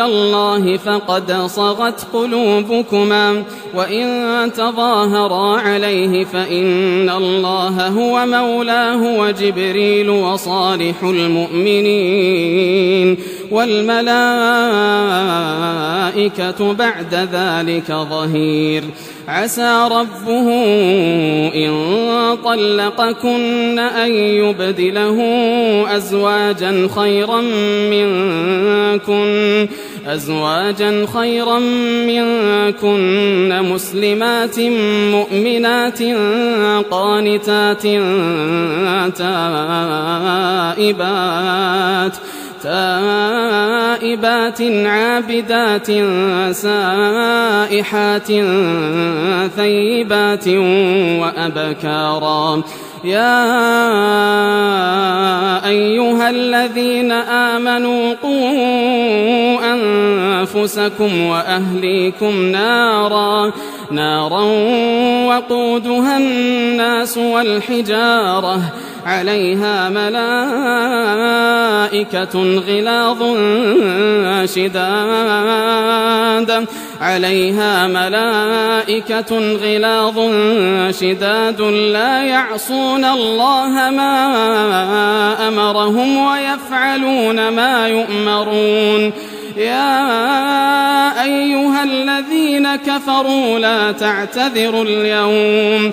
إلى الله فقد صغت قلوبكما وإن تظاهرا عليه فإن الله هو مولاه وجبريل وصالح المؤمنين والملائكة بعد ذلك ظهير. عسى ربه إن طلقكن أن يبدله أزواجا خيرا منكن. أزواجا خيرا منكن مسلمات مؤمنات قانتات تائبات تائبات عابدات سائحات ثيبات وأبكارا. يا أيها الذين آمنوا قوا أنفسكم وأهليكم نارا نارا وقودها الناس والحجارة. عليها ملائكة غلاظ شداد. عليها ملائكة غلاظ شداد. لا يعصون الله ما أمرهم ويفعلون ما يؤمرون. يا أيها الذين كفروا لا تعتذروا اليوم.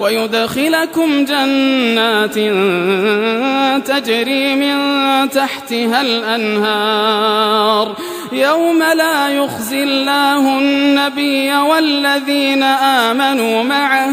ويدخلكم جنات تجري من تحتها الأنهار. يوم لا يخزي الله النبي والذين آمنوا معه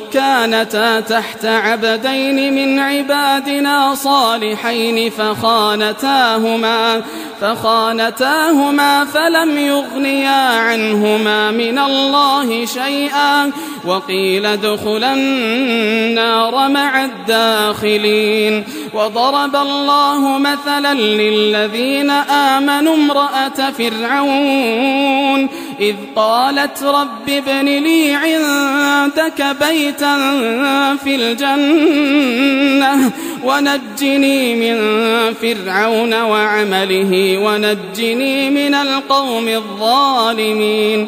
كانتا تحت عبدين من عبادنا صالحين فخانتاهما فخانتاهما فلم يغنيا عنهما من الله شيئا. وقيل ادخلا النار مع الداخلين. وضرب الله مثلا للذين آمنوا امرأة فرعون. إذ قالت رب ابن لي عندك بيتا في الجنة ونجني من فرعون وعمله ونجني من القوم الظالمين.